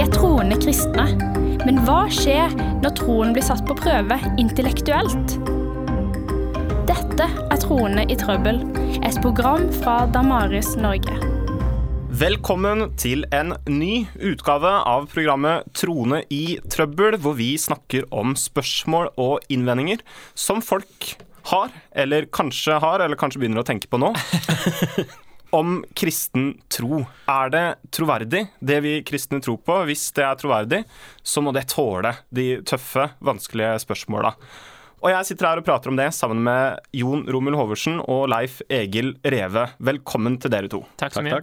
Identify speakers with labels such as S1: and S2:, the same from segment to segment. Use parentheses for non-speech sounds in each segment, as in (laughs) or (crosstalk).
S1: Er troende kristne. Men hva skjer når troen blir satt på prøve intellektuelt? Dette er Troende i trøbbel, et program fra Damaris Norge.
S2: Velkommen til en ny utgave av programmet Trone i trøbbel, hvor vi snakker om spørsmål og innvendinger som folk har, eller kanskje har, eller kanskje begynner å tenke på nå. (laughs) Om kristen tro. Er det troverdig, det vi kristne tror på? Hvis det er troverdig, så må det tåle de tøffe, vanskelige spørsmåla. Og jeg sitter her og prater om det sammen med Jon Romul Hoversen og Leif Egil Reve. Velkommen til dere to.
S3: Takk så mye.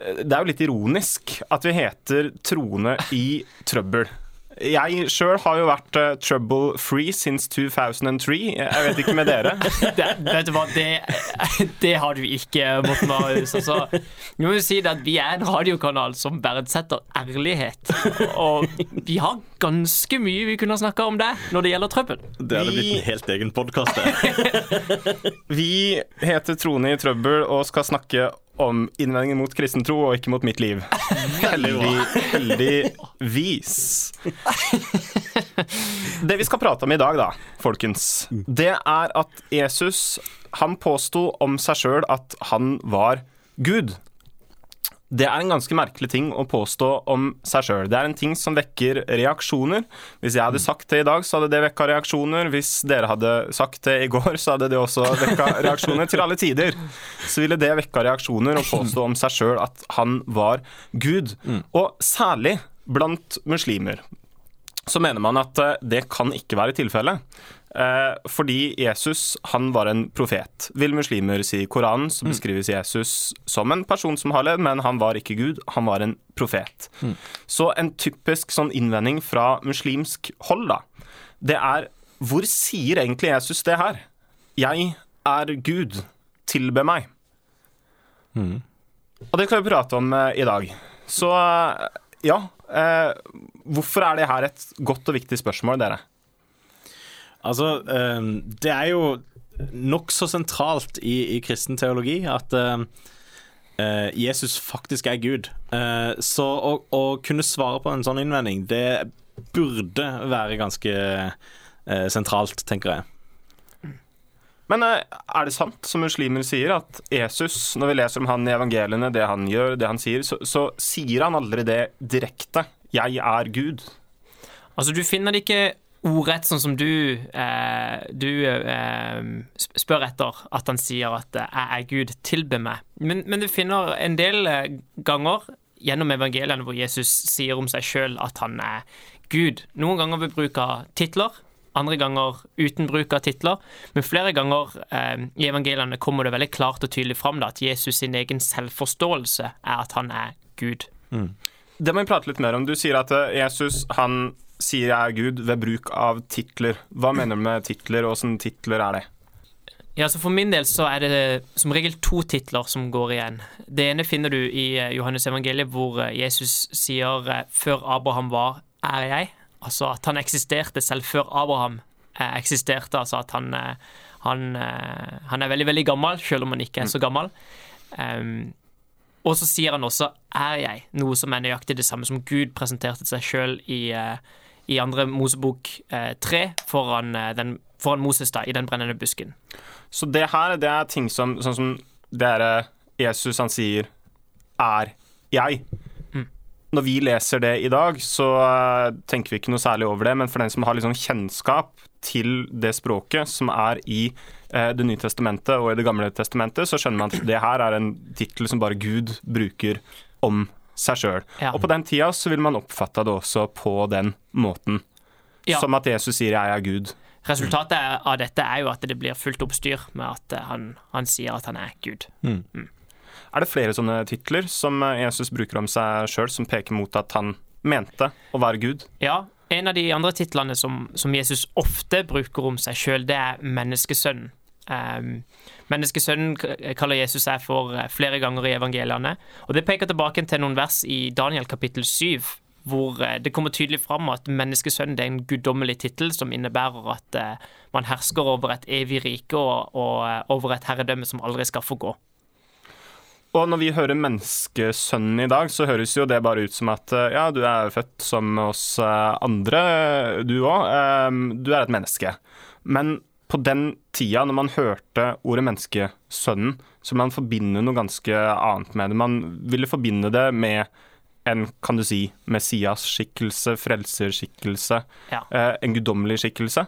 S2: Det er jo litt ironisk at vi heter Troende i trøbbel. Jeg sjøl har jo vært uh, trouble free since 2003. Jeg vet ikke med dere. (laughs)
S3: det, vet du hva, det, det, har du ikke, Morten Marius. Altså, vi må jo si at vi er en radiokanal som verdsetter ærlighet. Og vi har ganske mye vi kunne snakka om det når det gjelder trøbbel.
S4: Det hadde blitt en helt egen podkast, (laughs)
S2: vi heter Trone i trøbbel og skal snakke om innvendinger mot kristen tro og ikke mot mitt liv. Heldig, heldigvis. Det vi skal prate om i dag, da, folkens, det er at Jesus han påsto om seg sjøl at han var Gud. Det er en ganske merkelig ting å påstå om seg sjøl. Det er en ting som vekker reaksjoner. Hvis jeg hadde sagt det i dag, så hadde det vekka reaksjoner. Hvis dere hadde sagt det i går, så hadde det også vekka reaksjoner. Til alle tider så ville det vekka reaksjoner å påstå om seg sjøl at han var Gud. Og særlig blant muslimer så mener man at eh, det kan ikke være tilfellet. Eh, fordi Jesus han var en profet. Vil muslimer si Koranen, så mm. beskrives Jesus som en person som har levd, men han var ikke Gud, han var en profet. Mm. Så en typisk sånn innvending fra muslimsk hold, da, det er hvor sier egentlig Jesus det her? Jeg er Gud, tilbe meg. Mm. Og det kan vi prate om eh, i dag. Så eh, ja, eh, hvorfor er det her et godt og viktig spørsmål, dere?
S4: Altså, ehm, det er jo nokså sentralt i, i, kristen teologi at ehm, eh, Jesus faktisk er Gud. Eh, så å, å, kunne svare på en sånn innvending, det burde være ganske eh, sentralt, tenker jeg.
S2: Men er det sant, som muslimer sier, at Jesus, når vi leser om han i evangeliene, det han gjør, det han sier, så, så sier han aldri det direkte? 'Jeg er Gud'?
S3: Altså, du finner det ikke ordrett, sånn som du, eh, du eh, spør etter, at han sier at eh, 'jeg er Gud, tilbe meg'. Men, men, du finner en del eh, ganger gjennom evangeliene hvor Jesus sier om seg sjøl at han er Gud. Noen ganger ved bruk av titler, andre ganger uten bruk av titler. Men flere ganger eh, i evangeliene kommer det veldig klart og tydelig fram da, at Jesus sin egen selvforståelse er at han er Gud. Mm.
S2: Det må vi prate litt mer om. Du sier at eh, Jesus han sier jeg er Gud ved bruk av titler. Hva mener du med titler, og åssen titler er det?
S3: Ja, så For min del så er det som regel to titler som går igjen. Det ene finner du i eh, Johannes evangeliet, hvor eh, Jesus sier eh, 'før Abraham var, er jeg'. Altså at han eksisterte selv før Abraham eksisterte. Altså at han, han, han er veldig, veldig gammel, selv om han ikke er så gammel. Um, og så sier han også 'er jeg', noe som er nøyaktig det samme som Gud presenterte seg sjøl i uh, i andre Mosebok eh, tre foran, eh, den, foran Moses da, i den brennende busken.
S2: Så det her det er ting som sånn som det er eh, Jesus han sier er jeg. Mm. Når vi leser det i dag, så uh, tenker vi ikke noe særlig over det, men for den som har liksom kjennskap til det språket som er i uh, Det nye testamentet og i Det gamle testamentet, så skjønner man at det her er en tittel som bare Gud bruker om seg sjøl. Ja. Og på den tida så vil man oppfatte det også på den måten. Ja. Som at Jesus sier 'jeg er Gud'.
S3: Resultatet av dette er jo at det blir fullt oppstyr med at eh, han, han sier at han er Gud. Mm.
S2: Mm. Er det flere sånne titler som eh, Jesus bruker om seg sjøl, som peker mot at han mente å være Gud?
S3: Ja, en av de andre titlene som, som Jesus ofte bruker om seg sjøl, det er menneskesønnen. Um, Menneskesønnen kaller Jesus seg for eh, flere ganger i evangeliene. Og Det peker tilbake til noen vers i Daniel kapittel 7, hvor eh, det kommer tydelig fram at menneskesønnen er en guddommelig tittel som innebærer at eh, man hersker over et evig rike og, og over et herredømme som aldri skal få gå.
S2: Og når vi hører menneskesønnen i dag, så høres jo det bare ut som at ja, du er født som oss andre, du òg. Du er et menneske. Men på den tida, når man hørte ordet menneskesønnen, så man forbinde noe ganske annet med det. Man ville forbinde det med en kan du si, Messias-skikkelse, frelserskikkelse,
S3: Ja.
S2: eh, en guddommelig skikkelse.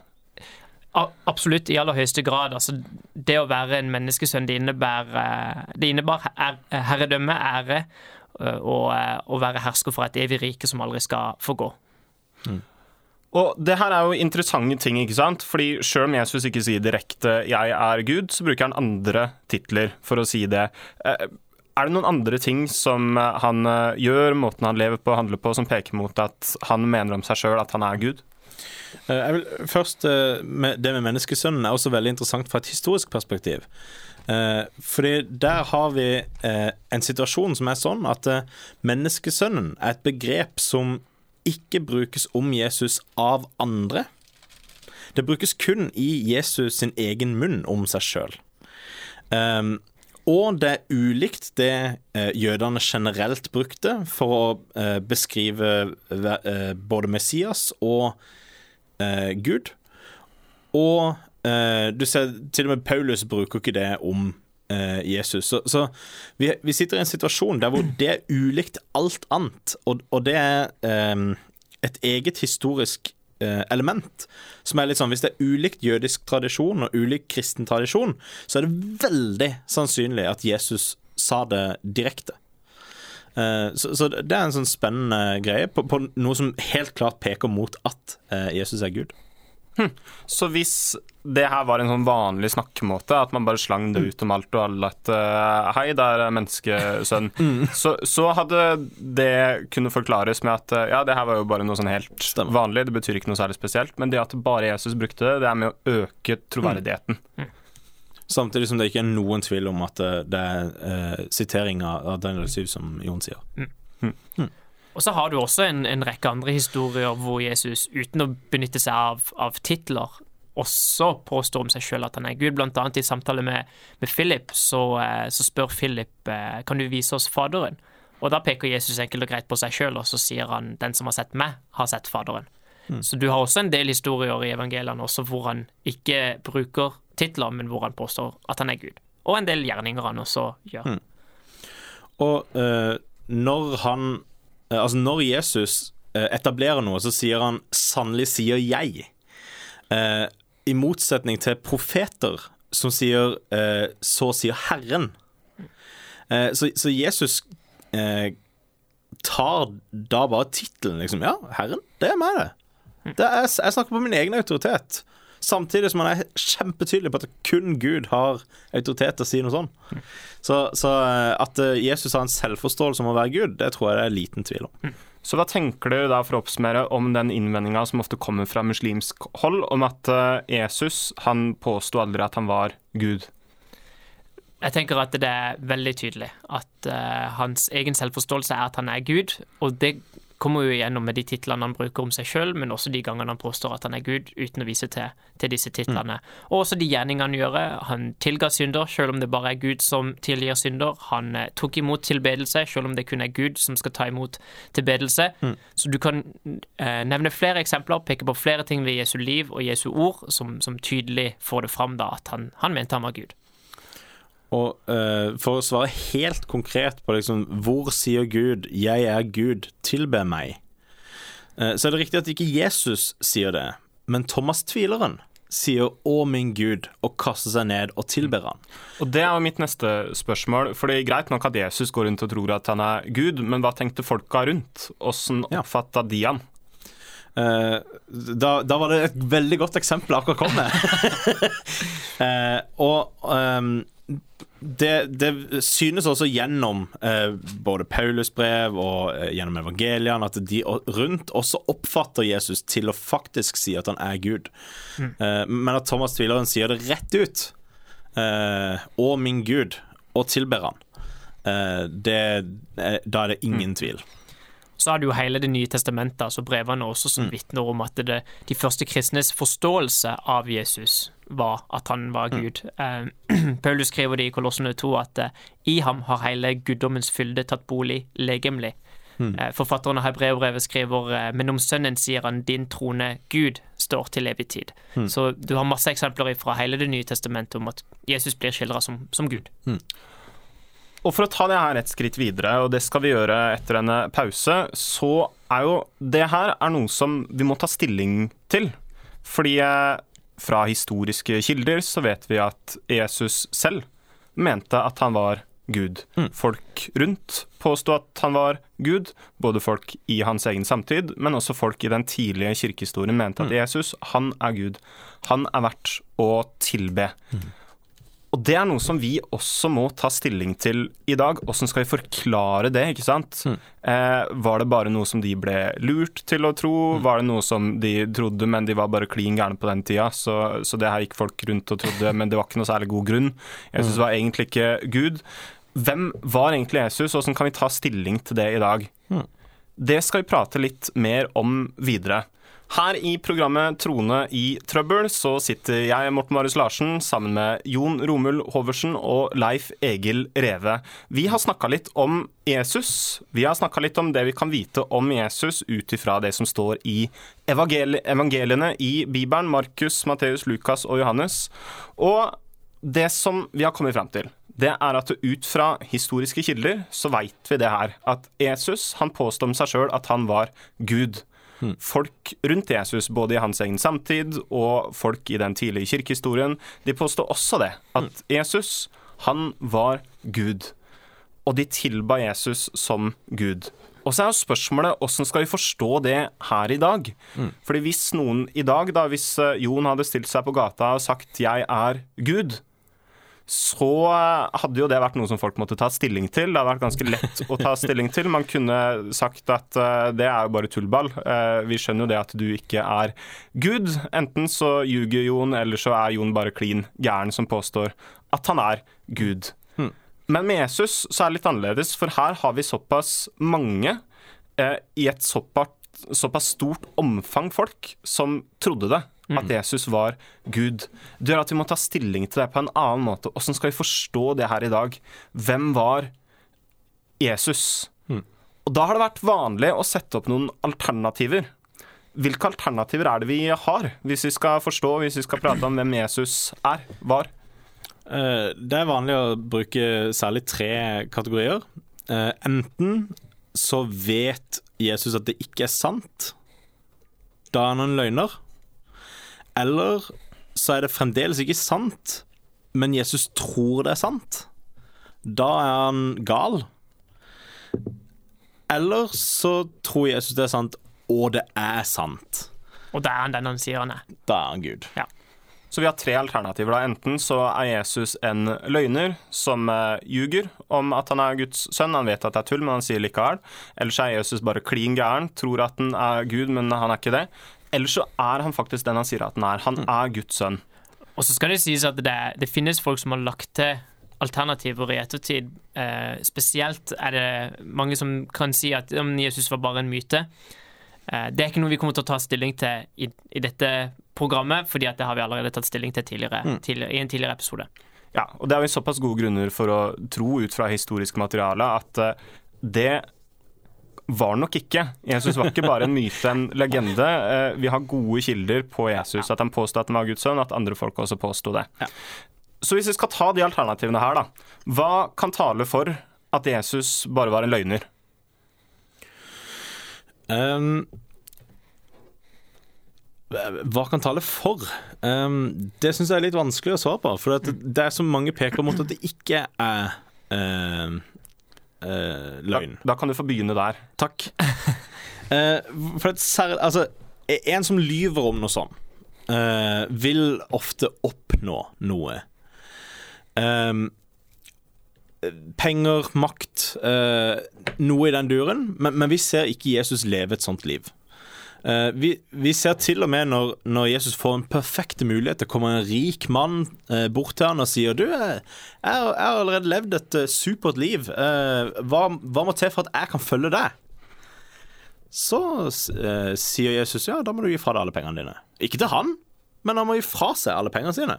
S3: A- Absolutt, i aller høyeste grad. Altså, det å være en menneskesønn, det innebærer, det innebar her- herredømme, ære, og å være hersker for et evig rike som aldri skal forgå.
S2: Og det her er jo interessante ting, ikke sant? Fordi selv om Jesus ikke sier direkte 'jeg er Gud', så bruker han andre titler for å si det. Eh, Er det noen andre ting som eh, han eh, gjør, måten han lever på, og handler på, som peker mot at han mener om seg sjøl at han er Gud?
S4: Jeg vil, først, Det med menneskesønnen er også veldig interessant fra et historisk perspektiv. Fordi der har vi en situasjon som er sånn at menneskesønnen er et begrep som ikke brukes om Jesus av andre. Det brukes kun i Jesus sin egen munn om seg sjøl. Um, og det er ulikt det eh, jødene generelt brukte for å eh, beskrive ve- eh, både Messias og Gud. Og du ser til og med Paulus bruker ikke det om Jesus. Så, så vi, vi sitter i en situasjon der hvor det er ulikt alt annet, og, og det er eh, et eget historisk eh, element. Som er litt sånn, Hvis det er ulikt jødisk tradisjon og ulik kristen tradisjon, så er det veldig sannsynlig at Jesus sa det direkte. Eh, Så, så det er en sånn spennende greie på, på noe som helt klart peker mot at eh, Jesus er Gud.
S2: Så hvis det her var en sånn vanlig snakkemåte, at man bare slang det ut om alt og alle at uh, hei, det er menneskesønn, (laughs) så, så hadde det kunne forklares med at uh, ja, det her var jo bare noe sånn helt
S4: Stemmer.
S2: vanlig, det betyr ikke noe særlig spesielt, men det at bare Jesus brukte det, det er med å øke troverdigheten.
S4: Samtidig som det ikke er noen tvil om at eh, det er uh, sitering av Daniel 7, som Jon sier.
S3: Og så har du også en, en rekke andre historier hvor Jesus, uten å benytte seg av, av titler, også påstår om seg sjøl at han er Gud. Blant annet i samtale med, med Philip, så, eh, så spør Philip eh, kan du vise oss Faderen. Og da peker Jesus enkelt og greit på seg sjøl, og så sier han den som har sett meg, har sett Faderen. Så du har også en del historier i evangeliene også hvor han ikke bruker titler, men hvor han påstår at han er Gud. Og en del gjerninger han også gjør.
S4: Og uh, når han Altså, når Jesus eh, etablerer noe, så sier han 'sannelig sier jeg'. Eh, I motsetning til profeter som sier eh, 'så sier Herren'. Eh, så, så Jesus eh, tar da bare tittelen, liksom. Ja, Herren, det er meg, det. det er, jeg snakker på min egen autoritet. Samtidig som han er kjempetydelig på at kun Gud har autoritet til å si noe sånn. Så, så eh, at eh, Jesus har en selvforståelse om å være Gud, det tror jeg det er liten tvil om.
S2: Så hva tenker du da, for å oppsummere, om den innvendinga som ofte kommer fra muslimsk hold, om at eh, Jesus han påsto aldri at han var Gud?
S3: Jeg tenker at det er veldig tydelig at uh, hans egen selvforståelse er at han er Gud, og det kommer jo igjennom med de titlene han bruker om seg sjøl, men også de gangene han påstår at han er Gud, uten å vise til, til disse titlene. Og også de gjerningene han gjør. Han tilga synder, sjøl om det bare er Gud som tilgir synder. Han eh, tok imot tilbedelse, sjøl om det kun er Gud som skal ta imot tilbedelse. Så du kan eh, nevne flere eksempler, peke på flere ting ved Jesu liv og Jesu ord som, som tydelig får det fram da at han, han mente han var Gud.
S4: Og uh, for å svare helt konkret på liksom, hvor sier Gud 'jeg er Gud, tilbe meg', uh, så er det riktig at ikke Jesus sier det, men Thomas tvileren sier 'Å, min Gud', og kaster seg ned og tilber han.
S2: Og Det er jo mitt neste spørsmål. For det er Greit nok at Jesus går rundt og tror at han er Gud, men hva tenkte folka rundt? Åssen oppfatta de han?
S4: Eh, da, da var det et veldig godt eksempel akkurat kom med. (laughs) Og ehm, det, det synes også gjennom eh, både Paulus brev og eh, gjennom evangeliene at de rundt også oppfatter Jesus til å faktisk si at han er Gud. Eh, men at Thomas tvileren sier det rett ut. Eh, å min Gud, og tilber han. Eh, det, eh, da er det ingen tvil.
S3: Så har du jo hele Det nye testamentet, altså brevene også, som vitner om at det, de første kristnes forståelse av Jesus var at han var Gud. Eh, (clears throat) Paulus skriver det i Kolossene 2 at eh, i ham har hele guddommens fylde tatt bolig legemlig. Eh, Forfatteren av Hebreerbrevet skriver men om sønnen sier han din trone Gud står til evig tid. Så du har masse eksempler fra hele Det nye testamentet om at Jesus blir skildra som, som Gud.
S2: Og for å ta det her et skritt videre, og det skal vi gjøre etter en pause, så er jo det her er noe som vi må ta stilling til. Fordi fra historiske kilder så vet vi at Jesus selv mente at han var Gud. Folk rundt påsto at han var Gud, både folk i hans egen samtid, men også folk i den tidlige kirkehistorien mente at Jesus, han er Gud. Han er verdt å tilbe. Og det er noe som vi også må ta stilling til i dag. Hvordan skal vi forklare det, ikke sant? Eh, var det bare noe som de ble lurt til å tro? Var det noe som de trodde, men de var bare klin gærne på den tida? Så, så det her gikk folk rundt og trodde, men det var ikke noe særlig god grunn. Jesus var egentlig ikke Gud. Hvem var egentlig Jesus, og hvordan kan vi ta stilling til det i dag? Det skal vi prate litt mer om videre. Her i programmet Trone i trøbbel så sitter jeg, Morten Marius Larsen, sammen med Jon Romul Hoversen og Leif Egil Reve. Vi har snakka litt om Jesus. Vi har snakka litt om det vi kan vite om Jesus ut ifra det som står i evangeliene i Bibelen. Markus, Matteus, Lukas og Johannes. Og det som vi har kommet fram til, det er at ut fra historiske kilder så veit vi det her. At Jesus han påstod om seg sjøl at han var Gud. Folk rundt Jesus, både i hans egen samtid og folk i den tidlige kirkehistorien, de påstår også det. At Jesus, han var Gud. Og de tilba Jesus som Gud. Og så er jo spørsmålet hvordan skal vi forstå det her i dag? Fordi hvis noen i dag, da, hvis eh, Jon hadde stilt seg på gata og sagt 'jeg er Gud', så eh, hadde jo det vært noe som folk måtte ta stilling til. Det hadde vært ganske lett å ta stilling til. Man kunne sagt at uh, det er jo bare tullball. Uh, vi skjønner jo det at du ikke er Gud. Enten så ljuger Jon, eller så er Jon bare klin gæren som påstår at han er Gud. Men med Jesus så er det litt annerledes, for her har vi såpass mange eh, i et såpass, såpass stort omfang folk som trodde det. At Jesus var Gud. Det gjør at vi må ta stilling til det på en annen måte. Hvordan skal vi forstå det her i dag? Hvem var Jesus? Og Da har det vært vanlig å sette opp noen alternativer. Hvilke alternativer er det vi har, hvis vi skal forstå, hvis vi skal prate om hvem Jesus er, var?
S4: Eh, Det er vanlig å bruke særlig tre kategorier. Eh, Enten så vet Jesus at det ikke er sant. Da er han en løgner. Eller så er det fremdeles ikke sant, men Jesus tror det er sant. Da er han gal. Eller så tror Jesus det er sant, og det er sant.
S3: Og det er han den han sier han er.
S4: Da er han Gud.
S2: Så vi har tre alternativer. da. Enten så er Jesus en løgner som uh, ljuger om at han er Guds sønn. Han vet at det er tull, men han sier likevel. Eller så er Jesus bare klin gæren, tror at han er Gud, men han er ikke det. Eller så er han faktisk den han sier at han er. Han er Guds sønn.
S3: Og så skal det sies at det, det finnes folk som har lagt til alternativer i ettertid. Eh, spesielt er det mange som kan si at om Jesus var bare en myte. Eh, det er ikke noe vi kommer til å ta stilling til i, i dette programmet, fordi det har vi allerede tatt stilling til tidligere, tidligere, i en tidligere episode.
S2: Ja, og det er vi såpass gode grunner for å tro ut fra historisk materiale at eh, det var nok ikke. Jesus var ikke bare en myte, en legende. Eh, vi har gode kilder på Jesus, at han påstod at han var Guds sønn, at andre folk også påsto det. Så hvis vi skal ta de alternativene her, da. Hva kan tale for at Jesus bare var en løgner?
S4: Um, hva kan tale for? Um, det syns jeg er litt vanskelig å svare på. For at det er så mange peker mot at det ikke er um, eh,
S2: Da,
S4: løgn.
S2: da kan du få begynne der.
S4: Takk. (laughs) Eh, for et sær, altså, en som lyver om noe sånn, eh, vil ofte oppnå noe. Um, penger, makt, noe i den duren. Men, men vi ser ikke Jesus leve et sånt liv. Eh, vi, vi ser til og med når, når Jesus får en perfekte mulighet, det kommer en rik mann eh, bort til han og sier Du, eh, jeg, har- allerede levd et supert liv. Hva, hva må til for at jeg kan følge deg? Så eh, sier Jesus ja, da må du gi fra deg alle pengene dine. Ikke til han, men han må gi fra seg alle pengene sine.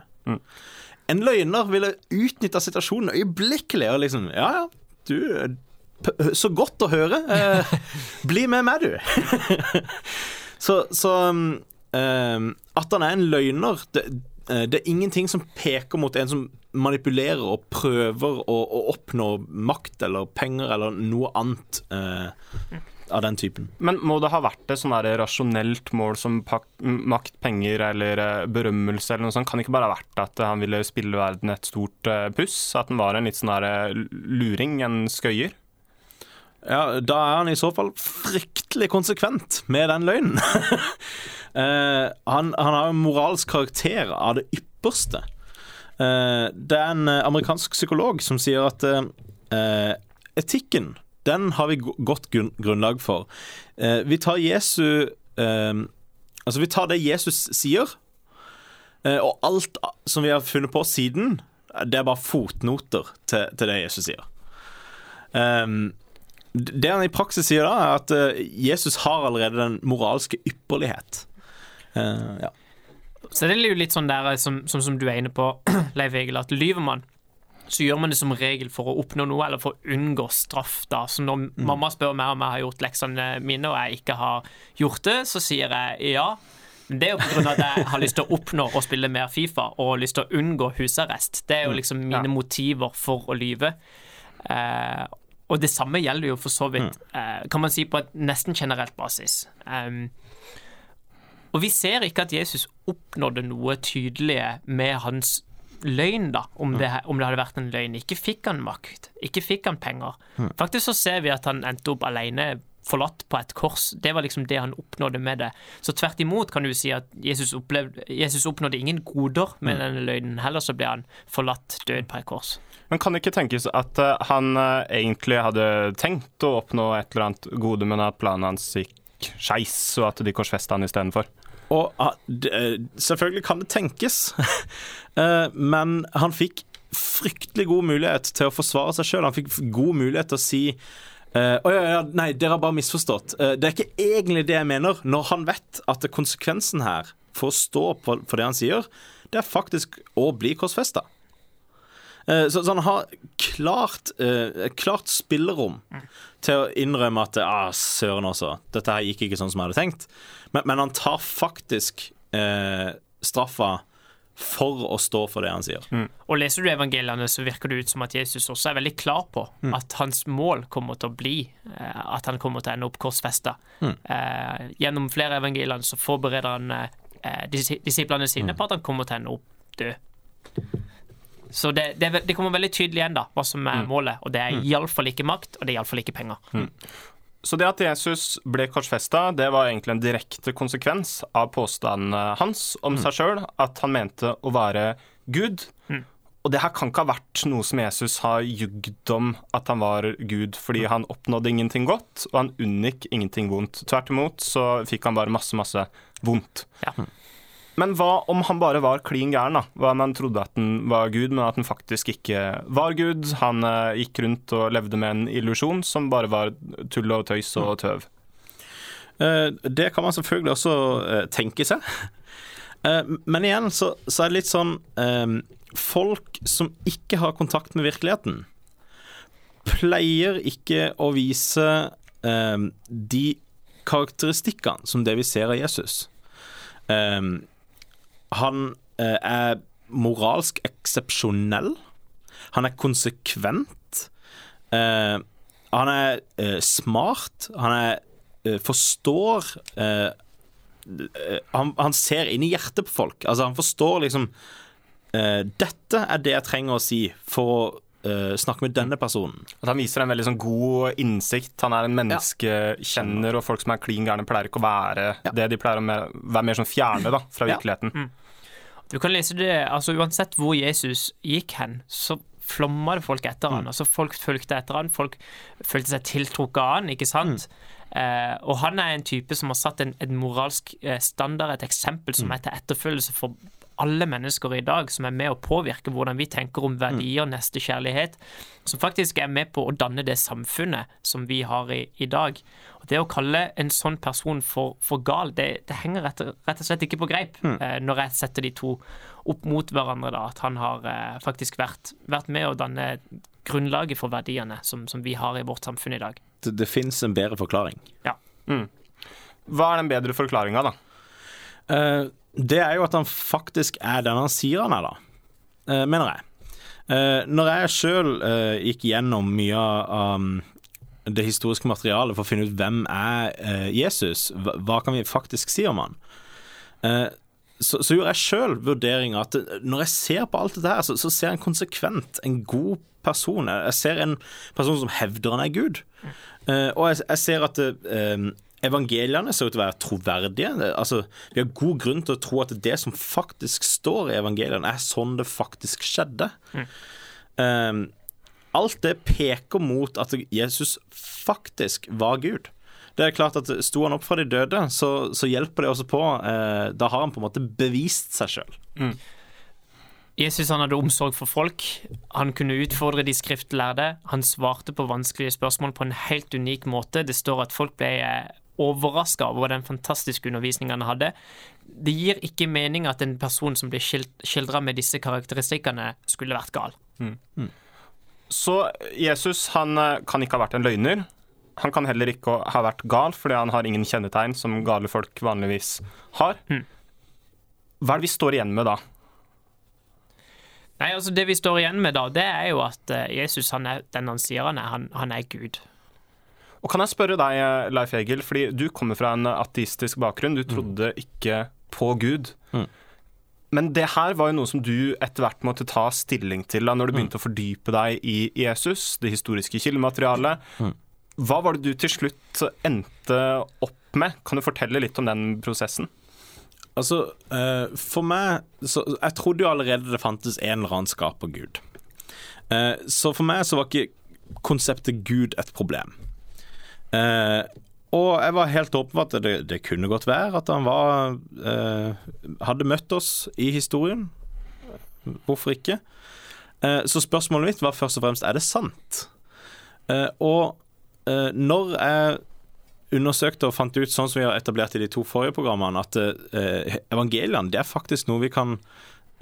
S4: En løgner ville utnytta situasjonen øyeblikkelig og liksom Ja, ja, du Så godt å høre. Eh, (laughs) bli med meg, du. (laughs) så så um, At han er en løgner det, eh, det er ingenting som peker mot en som manipulerer og prøver å, å oppnå makt eller penger eller noe annet eh, av den typen.
S2: Men må det ha vært et sånn rasjonelt mål som makt, penger eller eh, berømmelse eller noe sånt? Kan det ikke bare ha vært at han ville spille verden et stort eh, puss? At han var en litt sånn eh, luring, en skøyer?
S4: Ja, Da er han i så fall fryktelig konsekvent med den løgnen. uh, (laughs) han, han har en moralsk karakter av det ypperste. Uh, det er en eh, amerikansk psykolog som sier at eh, etikken, den har vi godt grunnlag for. Vi tar Jesu Altså, vi tar det Jesus sier, og alt som vi har funnet på siden, det er bare fotnoter til, til det Jesus sier. Um, det han i praksis sier da, er at eh, Jesus har allerede den moralske ypperlighet. Uh, ja.
S3: Så det er jo litt sånn der som, som, som du er inne på, (clears throat) Leif Egil, at lyver man, så gjør man det som regel for å oppnå noe, eller for å unngå straff. da. Så når mamma spør meg om jeg har gjort leksene mine, og jeg ikke har gjort det, så sier jeg ja. Men det er jo av at jeg har lyst til å oppnå å spille mer Fifa, og lyst til å unngå husarrest. Det er jo liksom mine motiver for å lyve. Eh, og det samme gjelder jo for så vidt, eh, kan man si, på et nesten generelt basis. Um, og vi ser ikke at Jesus oppnådde noe tydelige med hans løgn, da, om det, om det hadde vært en løgn. Ikke fikk han makt, ikke fikk han penger. Faktisk så ser vi at han endte opp alene, forlatt på et kors. Det var liksom det han oppnådde med det. Så tvert imot kan du si at Jesus, opplevde, Jesus oppnådde ingen goder med denne løgnen. Heller så ble han forlatt død på et kors.
S2: Men kan det ikke tenkes at eh, han eh, egentlig hadde tenkt å oppnå et eller annet gode, men at planen hans gikk skeis, og at de korsfesta han istedenfor?
S4: Og ah, eh, selvfølgelig kan det tenkes, (laughs) Eh, men han fikk fryktelig god mulighet til å forsvare seg sjøl. Han fikk god mulighet til å si eh, Å ja, ja, nei, dere har bare misforstått. Uh, det er ikke egentlig det jeg mener, når han vet at konsekvensen her for å stå på for det han sier, det er faktisk å bli korsfesta. Uh, Så, så han har klart, eh, klart spillerom til å innrømme at ah, søren også, dette her gikk ikke sånn som jeg hadde tenkt. Men, men han tar faktisk eh, straffa for å stå for det han sier.
S3: Og leser du evangeliene, så virker det ut som at Jesus også er veldig klar på at hans mål kommer til å bli eh, at han kommer til å ende opp korsfesta. Eh, gjennom flere evangelier så forbereder han eh, dis disiplene sine på at han kommer til å ende opp død. Så det, det, det kommer veldig tydelig igjen da, hva som er målet, og det er iallfall ikke makt, og det er iallfall ikke penger.
S2: Så det at Jesus ble korsfesta, det var egentlig en direkte konsekvens av påstanden hans om seg sjøl, at han mente å være Gud. Og det her kan ikke ha vært noe som Jesus har jugd om at han var Gud, fordi han oppnådde ingenting godt, og han unngikk ingenting vondt. Tvert imot så fikk han bare masse, masse vondt.
S3: Ja.
S2: Men hva om han bare var klin gæren, da? Hva om han trodde at han var Gud, men at han faktisk ikke var Gud? Han eh, gikk rundt og levde med en illusjon som bare var tull og tøys og tøv.
S4: Eh, Det kan man selvfølgelig også eh, tenke seg. (laughs) Eh, Men igjen så, så er det litt sånn eh, Folk som ikke har kontakt med virkeligheten, pleier ikke å vise eh, de karakteristikkene som det vi ser av Jesus. Eh, han eh, er moralsk eksepsjonell. Han er konsekvent. Eh, han er eh, smart. Han er eh, forstår eh, eh, han, han ser inn i hjertet på folk. Altså, han forstår liksom eh, Dette er det jeg trenger å si for å Uh, snakke med denne personen.
S2: At han viser en veldig sånn god innsikt. Han er en menneskekjenner, og folk som er klin gærne, pleier ikke å være det. De pleier å være mer sånn fjerne da, fra
S4: Ja.
S2: virkeligheten.
S3: Du kan lese det, altså Uansett hvor Jesus gikk hen, så flomma det folk etter han. Altså Folk fulgte etter han, folk følte seg tiltrukket av han, ikke sant? Eh, og han er en type som har satt en, en moralsk eh, standard, et eksempel som er til etterfølgelse for alle mennesker i dag, som er med å påvirke hvordan vi tenker om verdier, nestekjærlighet, som faktisk er med på å danne det samfunnet som vi har i, i dag. Og Det å kalle en sånn person for, for gal, det, det henger rett, rett, og slett ikke på greip eh, når jeg setter de to opp mot hverandre. da, At han har eh, faktisk vært, vært med å danne grunnlaget for verdiene som, som vi har i vårt samfunn i dag.
S4: Det, det fins en bedre forklaring.
S3: Ja.
S2: Hva er den bedre forklaringa, da?
S4: Eh, det er jo at han faktisk er den han sier han er, da. Eh, mener jeg. Eh, når jeg sjøl gikk gjennom mye av um, det historiske materialet for å finne ut hvem er Jesus, hva, kan vi faktisk si om han, så, så gjorde jeg sjøl vurderinga at når jeg ser på alt dette her, så, så ser jeg en konsekvent, en god person. Jeg ser en person som hevder han er Gud. Eh, og jeg, jeg ser at evangeliene ser ut til å være troverdige. Altså, vi har god grunn til å tro at det som faktisk står i evangeliene, er sånn det faktisk skjedde. Eh, alt det peker mot at Jesus faktisk var Gud. Det er klart at Sto han opp fra de døde, så, så hjelper det også på. Eh, da har han på en måte bevist seg sjøl.
S3: Jesus han hadde omsorg for folk. Han kunne utfordre de skriftlærde. Han svarte på vanskelige spørsmål på en helt unik måte. Det står at folk ble overraska over den fantastiske undervisningen han hadde. Det gir ikke mening at en person som blir skildra med disse karakteristikkene, skulle vært gal.
S2: Så Jesus han eh, kan ikke ha vært en løgner. Han kan heller ikke ha vært gal, fordi han har ingen kjennetegn som gale folk vanligvis har. Hva er det vi står igjen med da?
S3: Nei, altså Det vi står igjen med, da, det er jo at eh, Jesus han er den han sier han er. Han, han er Gud.
S2: Og kan jeg spørre deg, Leif Egil, fordi du kommer fra en ateistisk bakgrunn. Du trodde ikke på Gud.
S4: Mm.
S2: Men det her var jo noe som du etter hvert måtte ta stilling til da når du begynte å fordype deg i Jesus, det historiske kildematerialet. Hva var det du til slutt endte opp med? Kan du fortelle litt om den prosessen?
S4: Altså, eh, for meg så, Jeg trodde jo allerede det fantes en eller annen skaper Gud. Eh, så for meg så var ikke konseptet Gud et problem. Eh, og jeg var helt åpen for at det, det kunne godt være at han var eh, Hadde møtt oss i historien. Hvorfor ikke? Eh, så spørsmålet mitt var først og fremst er det sant. Eh, og eh, når jeg undersøkte og fant ut, sånn som vi har etablert i de to forrige programmene, at eh, evangeliene det er faktisk noe vi kan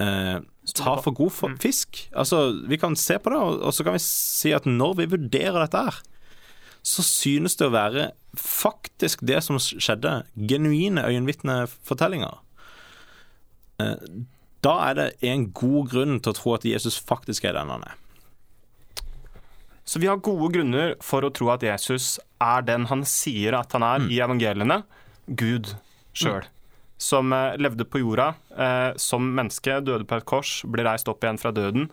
S4: eh, ta for god for fisk. Altså, Vi kan se på det, og, og så kan vi si at når vi vurderer dette her, så synes det å være faktisk det som skjedde. Genuine øyenvitnefortellinger. Eh, da er det en god grunn til å tro at Jesus faktisk er den han er.
S2: Så vi har gode grunner for å tro at Jesus er den han sier at han er i evangeliene. Gud sjøl. Som eh, levde på jorda eh, som menneske, døde på et kors, ble reist opp igjen fra døden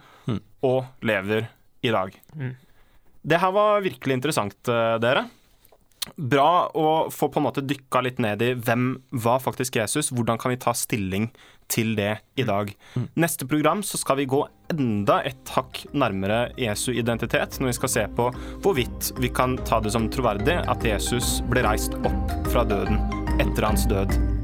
S2: og lever i dag. Det her var virkelig interessant, eh, dere. Bra å få på en måte dykka litt ned i hvem var faktisk Jesus, hvordan kan vi ta stilling til det i dag. Neste program så skal vi gå enda et hakk nærmere Jesu identitet, når vi skal se på hvorvidt vi kan ta det som troverdig at Jesus ble reist opp fra døden etter hans død